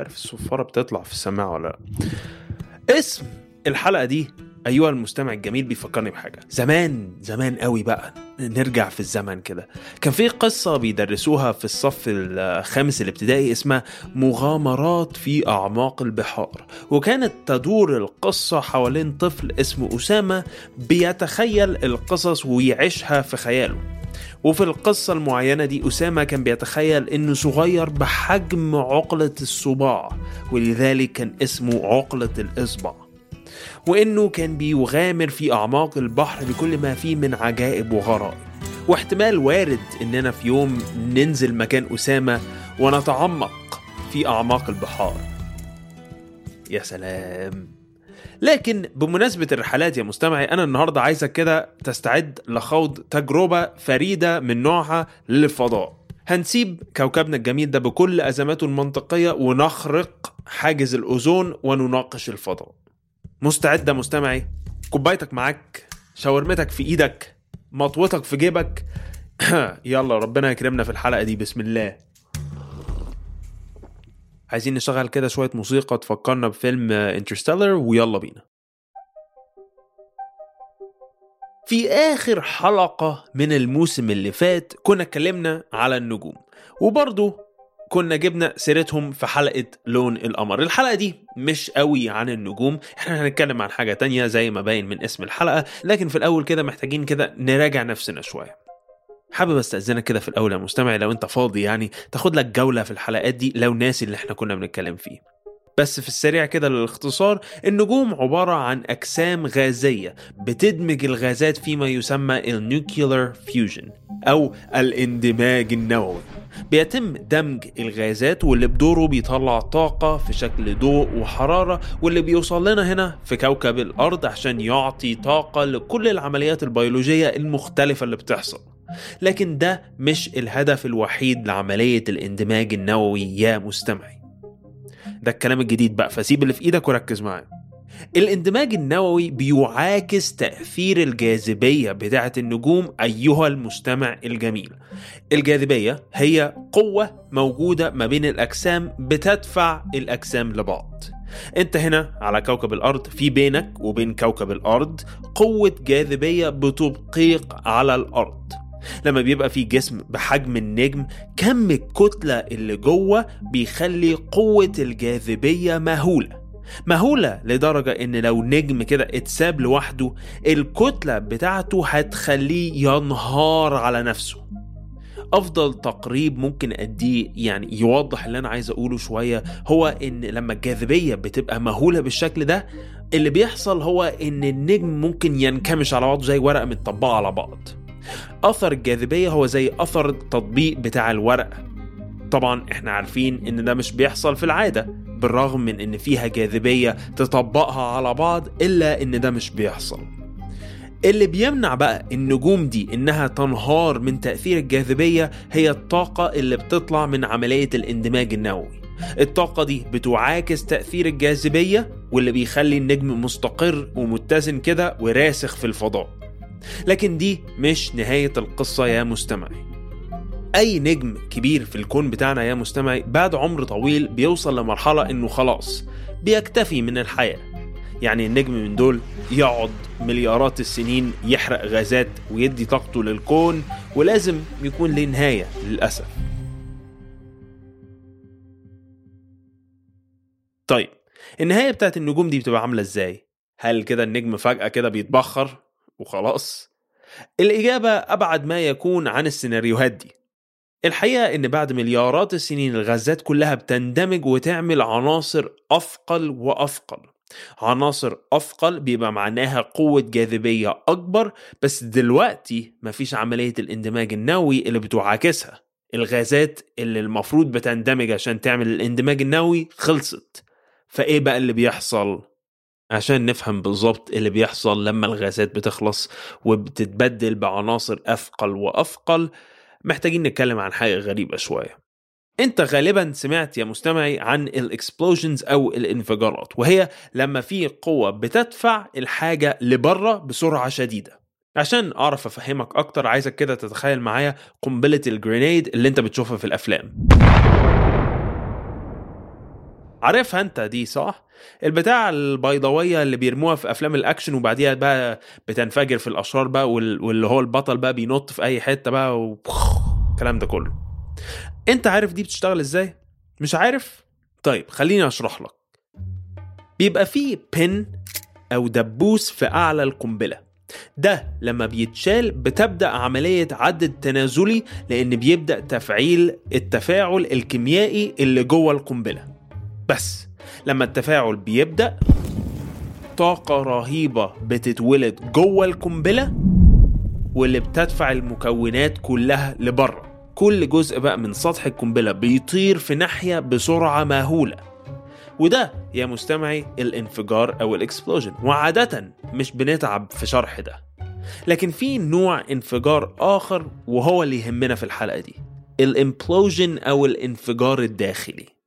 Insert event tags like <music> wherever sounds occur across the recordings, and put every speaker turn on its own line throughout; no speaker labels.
عارف الصفارة بتطلع في السماعة ولا لأ. اسم الحلقة دي أيها المستمع الجميل بيفكرني بحاجة. زمان زمان قوي بقى. نرجع في الزمن كده. كان في قصة بيدرسوها في الصف الخامس الابتدائي اسمها مغامرات في أعماق البحار. وكانت تدور القصة حوالين طفل اسمه أسامة بيتخيل القصص ويعيشها في خياله. وفي القصة المعينة دي أسامة كان بيتخيل إنه صغير بحجم عقلة الصباع ولذلك كان اسمه عقلة الإصبع. وإنه كان بيغامر في أعماق البحر بكل ما فيه من عجائب وغرائب. واحتمال وارد إننا في يوم ننزل مكان أسامة ونتعمق في أعماق البحار. يا سلام! لكن بمناسبة الرحلات يا مستمعي أنا النهاردة عايزك كده تستعد لخوض تجربة فريدة من نوعها للفضاء. هنسيب كوكبنا الجميل ده بكل أزماته المنطقية ونخرق حاجز الأوزون ونناقش الفضاء. مستعد يا مستمعي؟ كوبايتك معاك شاورمتك في إيدك مطوتك في جيبك. <clears throat> يلا ربنا يكرمنا في الحلقة دي بسم الله. عايزين نشغل كده شوية موسيقى تفكرنا بفيلم انترستيلر ويلا بينا. في آخر حلقة من الموسم اللي فات كنا اتكلمنا على النجوم وبرضه كنا جبنا سيرتهم في حلقة لون القمر. الحلقة دي مش قوي عن النجوم إحنا هنتكلم عن حاجة تانية زي ما باين من اسم الحلقة لكن في الأول كده محتاجين كده نراجع نفسنا شوية. حابب أستأذنك كده في الأول يا مستمع لو أنت فاضي يعني تاخد لك جولة في الحلقات دي لو ناسي اللي إحنا كنا بنتكلم فيه. بس في السريع كده للاختصار النجوم عبارة عن أجسام غازية بتدمج الغازات فيما يسمى ال nuclear fusion أو الاندماج النووي. بيتم دمج الغازات واللي بدوره بيطلع طاقة في شكل ضوء وحرارة واللي بيوصل لنا هنا في كوكب الأرض عشان يعطي طاقة لكل العمليات البيولوجية المختلفة اللي بتحصل. لكن ده مش الهدف الوحيد لعملية الاندماج النووي يا مستمعي. ده الكلام الجديد بقى فسيب اللي في إيدك وركز معايا. الاندماج النووي بيعاكس تأثير الجاذبية بتاعة النجوم أيها المستمع الجميل. الجاذبية هي قوة موجودة ما بين الأجسام بتدفع الأجسام لبعض. أنت هنا على كوكب الأرض في بينك وبين كوكب الأرض قوة جاذبية بتبقيق على الأرض. لما بيبقى في جسم بحجم النجم كم الكتلة اللي جوه بيخلي قوة الجاذبية مهولة؟ مهولة لدرجة إن لو نجم كده اتساب لوحده الكتلة بتاعته هتخليه ينهار على نفسه. أفضل تقريب ممكن أديه يعني يوضح اللي أنا عايز أقوله شوية هو إن لما الجاذبية بتبقى مهولة بالشكل ده اللي بيحصل هو إن النجم ممكن ينكمش على بعضه زي ورقة متطبقة على بعض. أثر الجاذبيه هو زي أثر التطبيق بتاع الورقه طبعا إحنا عارفين إن ده مش بيحصل في العادة بالرغم من إن فيها جاذبية تطبقها على بعض إلا إن ده مش بيحصل. اللي بيمنع بقى النجوم دي إنها تنهار من تأثير الجاذبية هي الطاقة اللي بتطلع من عملية الاندماج النووي. الطاقة دي بتعاكس تأثير الجاذبية واللي بيخلي النجم مستقر ومتزن كده وراسخ في الفضاء. لكن دي مش نهاية القصة يا مستمعي. أي نجم كبير في الكون بتاعنا يا مستمعي بعد عمر طويل بيوصل لمرحلة إنه خلاص بيكتفي من الحياة. يعني النجم من دول يقعد مليارات السنين يحرق غازات ويدي طاقته للكون ولازم يكون له نهاية للأسف. طيب النهاية بتاعت النجوم دي بتبقى عاملة إزاي؟ هل كده النجم فجأة كده بيتبخر؟ وخلاص؟ الإجابة أبعد ما يكون عن السيناريوهات دي الحقيقة إن بعد مليارات السنين الغازات كلها بتندمج وتعمل عناصر أثقل وأثقل عناصر أثقل بيبقى معناها قوة جاذبية أكبر بس دلوقتي مفيش عملية الاندماج النووي اللي بتعاكسها الغازات اللي المفروض بتندمج عشان تعمل الاندماج النووي خلصت فإيه بقى اللي بيحصل؟ عشان نفهم بالظبط اللي بيحصل لما الغازات بتخلص وبتتبدل بعناصر أثقل وأثقل. محتاجين نتكلم عن حاجة غريبة شوية. أنت غالبا سمعت يا مستمعي عن ال explosions أو الانفجارات وهي لما في قوة بتدفع الحاجة لبرة بسرعة شديدة. عشان أعرف أفهمك أكتر عايزك كده تتخيل معايا قنبلة ال grenade اللي أنت بتشوفها في الأفلام. عارفها انت دي صح؟ البتاع البيضاوية اللي بيرموها في أفلام الأكشن وبعديها بقى بتنفجر في الأشرار بقى واللي هو البطل بقى بينط في أي حتة بقى والكلام ده كله. انت عارف دي بتشتغل إزاي؟ مش عارف؟ طيب خليني أشرح لك. بيبقى فيه بن أو دبوس في أعلى القنبلة. ده لما بيتشال بتبدأ عملية عد التنازلي لأن بيبدأ تفعيل التفاعل الكيميائي اللي جوه القنبلة. بس لما التفاعل بيبدأ طاقة رهيبة بتتولد جوه القنبلة واللي بتدفع المكونات كلها لبره. كل جزء بقى من سطح القنبلة بيطير في ناحية بسرعة مهولة. وده يا مستمعي الانفجار أو الإكسبلوجن. وعادة مش بنتعب في شرح ده. لكن في نوع انفجار آخر وهو اللي يهمنا في الحلقة دي. ال implosion أو الانفجار الداخلي.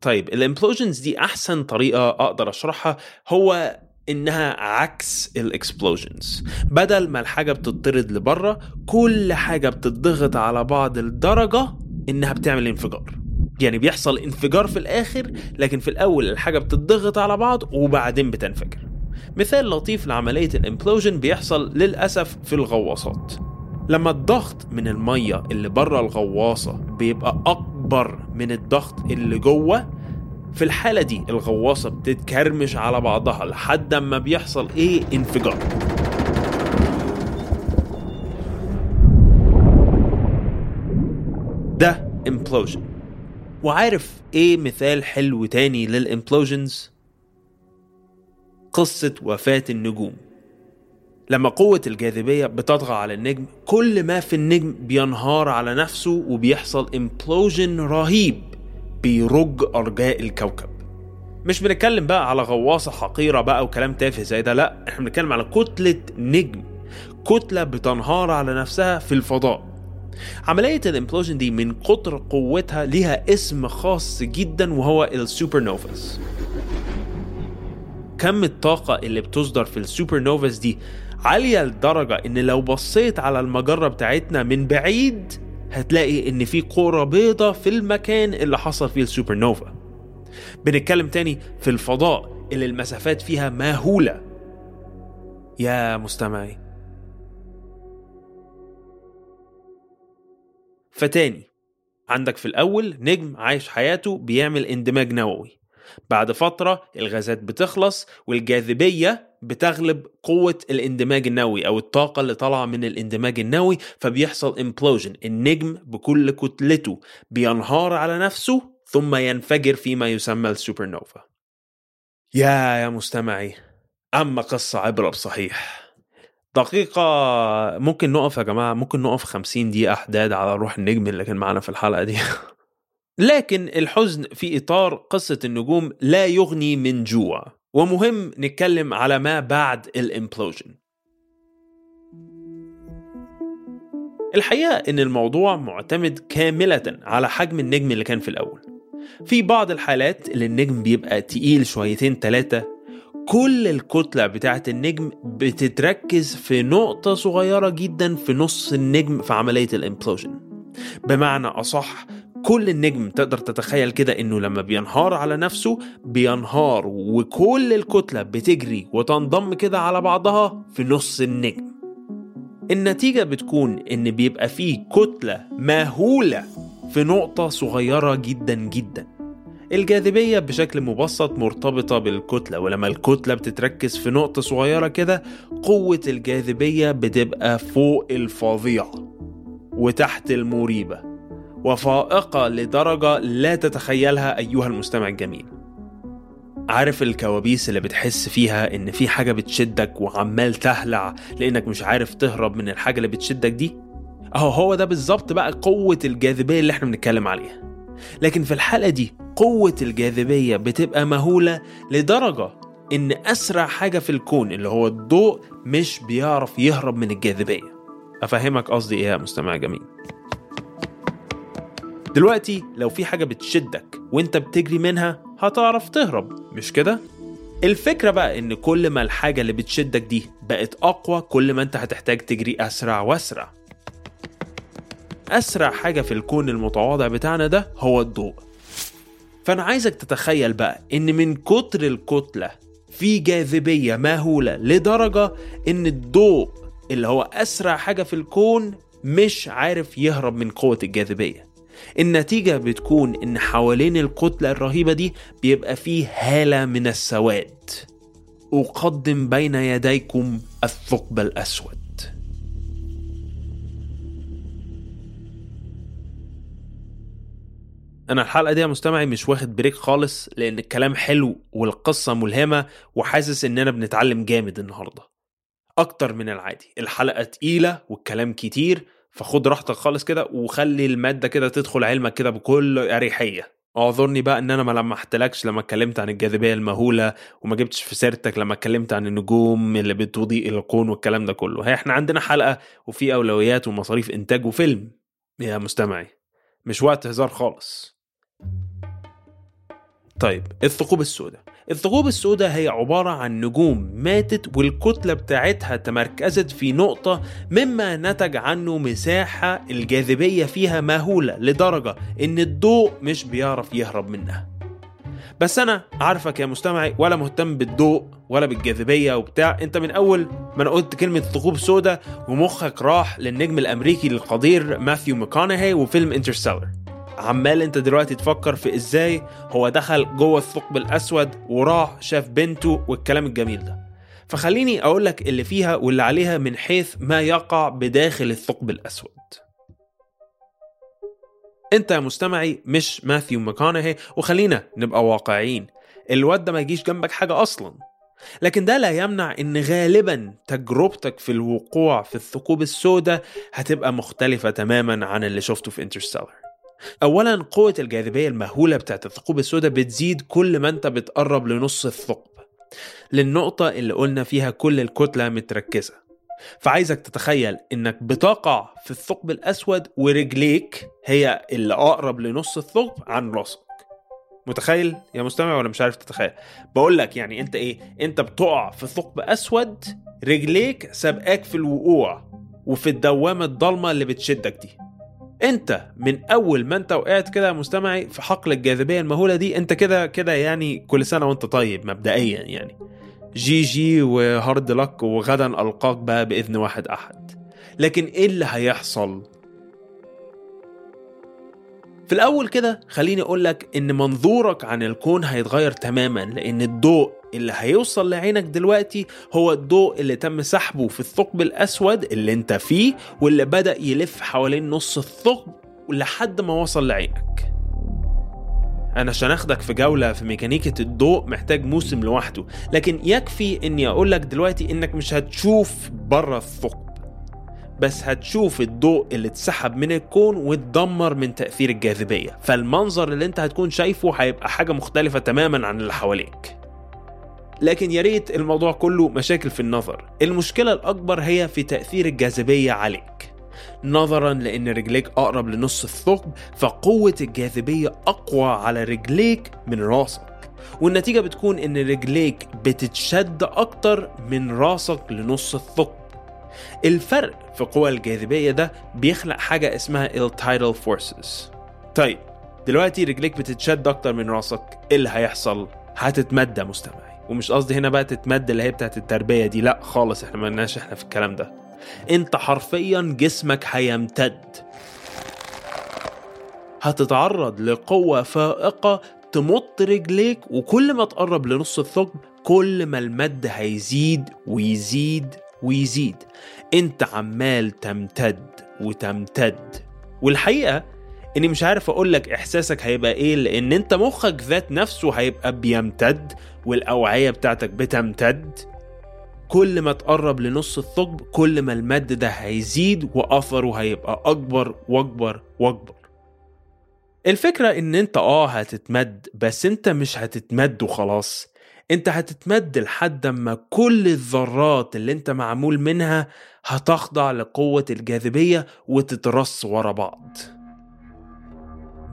طيب ال implosions دي أحسن طريقة أقدر أشرحها هو إنها عكس ال explosions. بدل ما الحاجة بتطرد لبرة كل حاجة بتضغط على بعض لدرجه إنها بتعمل انفجار. يعني بيحصل انفجار في الآخر لكن في الأول الحاجة بتضغط على بعض وبعدين بتنفجر. مثال لطيف لعملية ال implosion بيحصل للأسف في الغواصات. لما الضغط من المية اللي بره الغواصة بيبقى أكبر من الضغط اللي جوه في الحالة دي الغواصة بتتكرمش على بعضها لحد ما بيحصل إيه؟ انفجار. ده implosion. وعارف إيه مثال حلو تاني للإمبلوجنز قصة وفاة النجوم. لما قوة الجاذبية بتطغى على النجم كل ما في النجم بينهار على نفسه وبيحصل implosion رهيب بيرج أرجاء الكوكب. مش بنتكلم بقى على غواصة حقيرة بقى وكلام تافه زي ده لا إحنا بنتكلم على كتلة نجم كتلة بتنهار على نفسها في الفضاء. عملية ال implosion دي من كتر قوتها ليها اسم خاص جدا وهو ال supernovas كم الطاقة اللي بتصدر في ال supernovas دي؟ عالية لدرجة إن لو بصيت على المجرة بتاعتنا من بعيد هتلاقي إن في كورة بيضة في المكان اللي حصل فيه السوبر نوفا بنتكلم تاني في الفضاء اللي المسافات فيها مهولة. يا مستمعي. فتاني عندك في الأول نجم عايش حياته بيعمل اندماج نووي. بعد فترة الغازات بتخلص والجاذبية بتغلب قوة الاندماج النووي أو الطاقة اللي طالعة من الاندماج النووي فبيحصل implosion النجم بكل كتلته بينهار على نفسه ثم ينفجر فيما يسمى السوبر نوفا يا يا مستمعي أما قصة عبرة بصحيح. دقيقة ممكن نقف يا جماعة؟ ممكن نقف 50 دقيقة حداد على روح النجم اللي كان معانا في الحلقة دي؟ <laughs> لكن الحزن في إطار قصة النجوم لا يغني من جوع. ومهم نتكلم على ما بعد ال implosion. الحقيقة إن الموضوع معتمد كاملة على حجم النجم اللي كان في الأول. في بعض الحالات اللي النجم بيبقى تقيل شويتين تلاتة كل الكتلة بتاعة النجم بتتركز في نقطة صغيرة جدا في نص النجم في عملية ال implosion. بمعنى أصح كل النجم تقدر تتخيل كده إنه لما بينهار على نفسه بينهار وكل الكتلة بتجري وتنضم كده على بعضها في نص النجم. النتيجة بتكون إن بيبقى فيه كتلة مهولة في نقطة صغيرة جدا جدا. الجاذبية بشكل مبسط مرتبطة بالكتلة ولما الكتلة بتتركز في نقطة صغيرة كده قوة الجاذبية بتبقى فوق الفظيعة وتحت المريبة. وفائقة لدرجة لا تتخيلها أيها المستمع الجميل. عارف الكوابيس اللي بتحس فيها إن في حاجة بتشدك وعمال تهلع لأنك مش عارف تهرب من الحاجة اللي بتشدك دي؟ أهو هو ده بالظبط بقى قوة الجاذبية اللي إحنا بنتكلم عليها. لكن في الحالة دي قوة الجاذبية بتبقى مهولة لدرجة إن أسرع حاجة في الكون اللي هو الضوء مش بيعرف يهرب من الجاذبية. أفهمك قصدي إيه يا مستمع جميل؟ دلوقتي لو في حاجة بتشدك وانت بتجري منها هتعرف تهرب. مش كده؟ الفكرة بقى إن كل ما الحاجة اللي بتشدك دي بقت أقوى كل ما أنت هتحتاج تجري أسرع وأسرع. أسرع حاجة في الكون المتواضع بتاعنا ده هو الضوء. فأنا عايزك تتخيل بقى إن من كتر الكتلة في جاذبية مهولة لدرجة إن الضوء اللي هو أسرع حاجة في الكون مش عارف يهرب من قوة الجاذبية. النتيجة بتكون إن حوالين الكتلة الرهيبة دي بيبقى فيه هالة من السواد. أقدم بين يديكم الثقب الأسود. أنا الحلقة دي يا مستمعي مش واخد بريك خالص لأن الكلام حلو والقصة ملهمة وحاسس إننا بنتعلم جامد النهاردة. أكتر من العادي الحلقة تقيلة والكلام كتير فخد راحتك خالص كده وخلي المادة كده تدخل علمك كده بكل أريحية. اعذرني بقى إن أنا ما لمحتلكش لما اتكلمت عن الجاذبية المهولة وما جبتش في سيرتك لما اتكلمت عن النجوم اللي بتضيء الكون والكلام ده كله. هي إحنا عندنا حلقة وفي أولويات ومصاريف إنتاج وفيلم. يا مستمعي مش وقت هزار خالص. طيب الثقوب السوداء. الثقوب السوداء هي عبارة عن نجوم ماتت والكتلة بتاعتها تمركزت في نقطة مما نتج عنه مساحة الجاذبية فيها مهولة لدرجة إن الضوء مش بيعرف يهرب منها. بس أنا عارفك يا مستمعي ولا مهتم بالضوء ولا بالجاذبية وبتاع. أنت من أول ما أنا قلت كلمة ثقوب سوداء ومخك راح للنجم الأمريكي القدير ماثيو ماكونهي وفيلم Interstellar عمال انت دلوقتي تفكر في إزاي هو دخل جوه الثقب الأسود وراح شاف بنته والكلام الجميل ده. فخليني أقول لك اللي فيها واللي عليها من حيث ما يقع بداخل الثقب الأسود. انت يا مستمعي مش ماثيو ماكونهي وخلينا نبقى واقعيين. الواد ده ما يجيش جنبك حاجة أصلا. لكن ده لا يمنع إن غالبا تجربتك في الوقوع في الثقوب السوداء هتبقى مختلفة تماما عن اللي شفته في انترستيلر اولا قوة الجاذبية المهولة بتاعت الثقوب السوداء بتزيد كل ما أنت بتقرب لنص الثقب للنقطة اللي قلنا فيها كل الكتلة متركزة. فعايزك تتخيل إنك بتقع في الثقب الأسود ورجليك هي اللي أقرب لنص الثقب عن راسك. متخيل يا مستمع ولا مش عارف تتخيل؟ بقول لك يعني أنت إيه؟ أنت بتقع في ثقب أسود رجليك سابقاك في الوقوع وفي الدوامة الضلمة اللي بتشدك دي. انت من اول ما انت وقعت كده مستمعي في حقل الجاذبية المهولة دي انت كده كده يعني كل سنة وانت طيب مبدئيا يعني. GG و hard luck وغدا ألقاك بقى بإذن واحد أحد. لكن إيه اللي هيحصل؟ في الأول كده خليني أقولك إن منظورك عن الكون هيتغير تماما لأن الضوء اللي هيوصل لعينك دلوقتي هو الضوء اللي تم سحبه في الثقب الأسود اللي أنت فيه واللي بدأ يلف حوالين نص الثقب لحد ما وصل لعينك. أنا عشان أخدك في جولة في ميكانيكة الضوء محتاج موسم لوحده لكن يكفي إني أقولك دلوقتي إنك مش هتشوف بره الثقب. بس هتشوف الضوء اللي اتسحب من الكون واتدمر من تأثير الجاذبية. فالمنظر اللي انت هتكون شايفه هيبقى حاجة مختلفة تماما عن اللي حواليك. لكن يا ريت الموضوع كله مشاكل في النظر. المشكلة الأكبر هي في تأثير الجاذبية عليك. نظرا لأن رجليك أقرب لنص الثقب فقوة الجاذبية أقوى على رجليك من راسك. والنتيجة بتكون إن رجليك بتتشد أكتر من راسك لنص الثقب. الفرق في قوى الجاذبية ده بيخلق حاجة اسمها tidal forces. طيب دلوقتي رجليك بتتشد أكتر من راسك إيه اللي هيحصل؟ هتتمدى مستمعي. ومش قصدي هنا بقى تتمد اللي هي بتاعت التربية دي لأ خالص إحنا مالناش إحنا في الكلام ده. أنت حرفيا جسمك هيمتد. هتتعرض لقوة فائقة تمط رجليك وكل ما تقرب لنص الثقب كل ما المد هيزيد ويزيد ويزيد. انت عمال تمتد وتمتد. والحقيقة اني مش عارف أقول لك احساسك هيبقى إيه لأن انت مخك ذات نفسه هيبقى بيمتد والأوعية بتاعتك بتمتد. كل ما تقرب لنص الثقب كل ما المد ده هيزيد وأثره هيبقى أكبر وأكبر وأكبر. الفكرة إن انت آه هتتمد بس انت مش هتتمد وخلاص. انت هتتمد لحد ما كل الذرات اللي انت معمول منها هتخضع لقوة الجاذبية وتترص ورا بعض.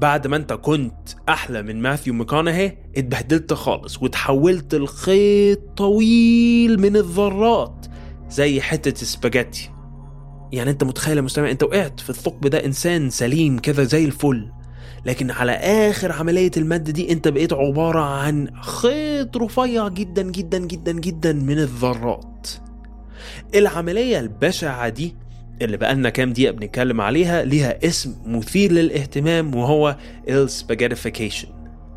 بعد ما انت كنت أحلى من ماثيو ميكونهي اتبهدلت خالص وتحولت لخيط طويل من الذرات زي حتة سباجيتي. يعني انت متخيل يا مستمع انت وقعت في الثقب ده انسان سليم كده زي الفل. لكن على آخر عملية المد دي أنت بقيت عبارة عن خيط رفيع جدا جدا جدا جدا من الذرات. العملية البشعة دي اللي بقالنا كام دقيقة بنتكلم عليها ليها اسم مثير للاهتمام وهو ال spaghettification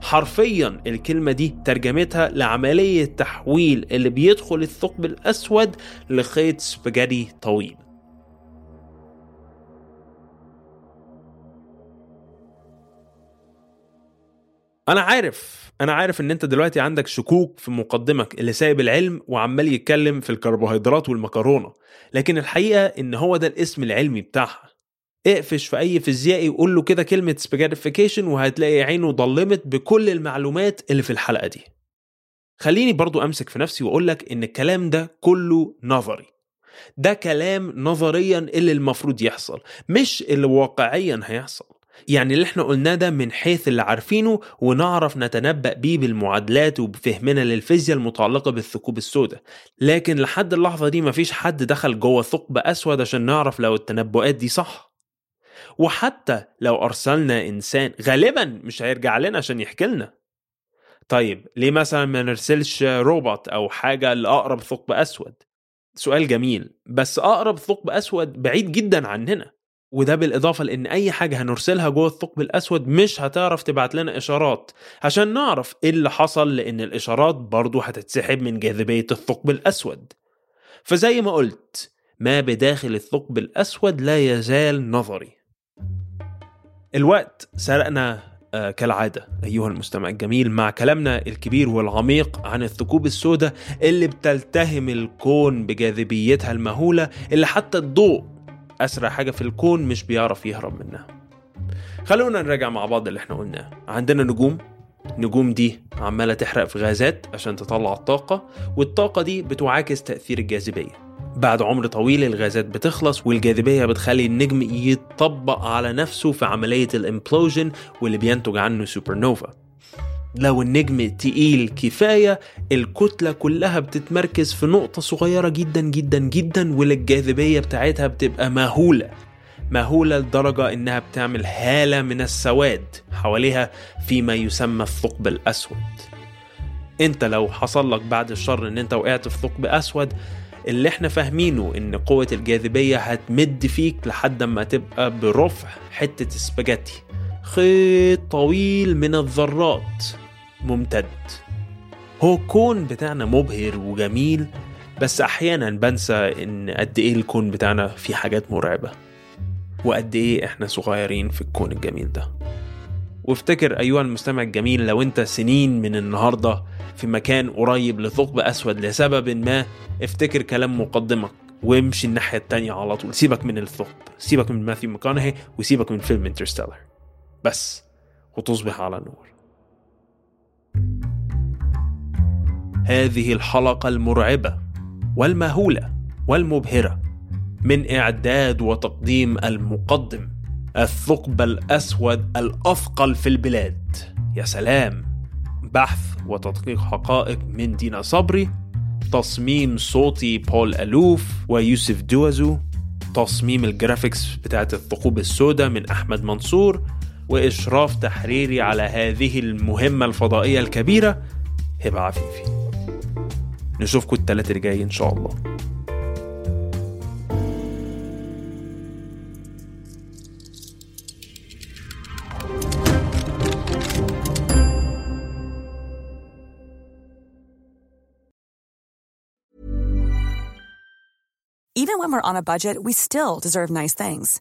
حرفيا الكلمة دي ترجمتها لعملية تحويل اللي بيدخل الثقب الأسود لخيط سباجيتي طويل. أنا عارف أنا عارف إن أنت دلوقتي عندك شكوك في مقدمك اللي سايب العلم وعمال يتكلم في الكربوهيدرات والمكرونة لكن الحقيقة إن هو ده الاسم العلمي بتاعها. اقفش في أي فيزيائي وقول له كده كلمة سباجيتيفيكيشن وهتلاقي عينه ضلمت بكل المعلومات اللي في الحلقة دي. خليني برضو أمسك في نفسي وأقول لك إن الكلام ده كله نظري. ده كلام نظريا اللي المفروض يحصل مش اللي واقعيا هيحصل. يعني اللي إحنا قلناه ده من حيث اللي عارفينه ونعرف نتنبأ بيه بالمعادلات وبفهمنا للفيزياء المتعلقة بالثقوب السوداء. لكن لحد اللحظة دي مفيش حد دخل جوه ثقب أسود عشان نعرف لو التنبؤات دي صح. وحتى لو أرسلنا إنسان غالبا مش هيرجع لنا عشان يحكي لنا. طيب ليه مثلا ما نرسلش روبوت أو حاجة لأقرب ثقب أسود؟ سؤال جميل بس أقرب ثقب أسود بعيد جدا عننا. وده بالإضافة لأن أي حاجة هنرسلها جوه الثقب الأسود مش هتعرف تبعت لنا إشارات. عشان نعرف إيه اللي حصل لأن الإشارات برضو هتتسحب من جاذبية الثقب الأسود. فزي ما قلت ما بداخل الثقب الأسود لا يزال نظري. الوقت سرقنا آه كالعادة. أيها المستمع الجميل مع كلامنا الكبير والعميق عن الثقوب السوداء اللي بتلتهم الكون بجاذبيتها المهولة اللي حتى الضوء أسرع حاجة في الكون مش بيعرف يهرب منها. خلونا نراجع مع بعض اللي إحنا قلناه. عندنا نجوم. النجوم دي عمالة تحرق في غازات عشان تطلع الطاقة والطاقة دي بتعاكس تأثير الجاذبية. بعد عمر طويل الغازات بتخلص والجاذبية بتخلي النجم يتطبق على نفسه في عملية ال implosion واللي بينتج عنه سوبر نوفا لو النجم تقيل كفاية الكتلة كلها بتتمركز في نقطة صغيرة جدا جدا جدا والجاذبية بتاعتها بتبقى مهولة. مهولة لدرجة إنها بتعمل هالة من السواد حواليها فيما يسمى الثقب الأسود. أنت لو حصل لك بعد الشر إن أنت وقعت في ثقب أسود اللي إحنا فاهمينه إن قوة الجاذبية هتمد فيك لحد ما تبقى برفع حتة سباجيتي. خيط طويل من الذرات ممتد. هو الكون بتاعنا مبهر وجميل بس أحيانا بنسى إن قد إيه الكون بتاعنا فيه حاجات مرعبة وقد إيه إحنا صغيرين في الكون الجميل ده. وافتكر أيها المستمع الجميل لو أنت سنين من النهاردة في مكان قريب لثقب أسود لسبب ما افتكر كلام مقدمك وامشي الناحية التانية على طول. سيبك من الثقب سيبك من ماثيو ماكونهي وسيبك من فيلم انترستيلر. بس وتصبح على نور هذه الحلقة المرعبة والمهولة والمبهرة من إعداد وتقديم المقدم الثقب الأسود الأثقل في البلاد. يا سلام بحث وتدقيق حقائق من دينا صبري تصميم صوتي بول ألوف ويوسف دوازو تصميم ال graphics بتاعت الثقوب السوداء من أحمد منصور وإشراف تحريري على هذه المهمة الفضائية الكبيرة هبة عفيفي نشوفكم التلات اللي جاي إن شاء الله
Even when we're on a budget, we still deserve nice things.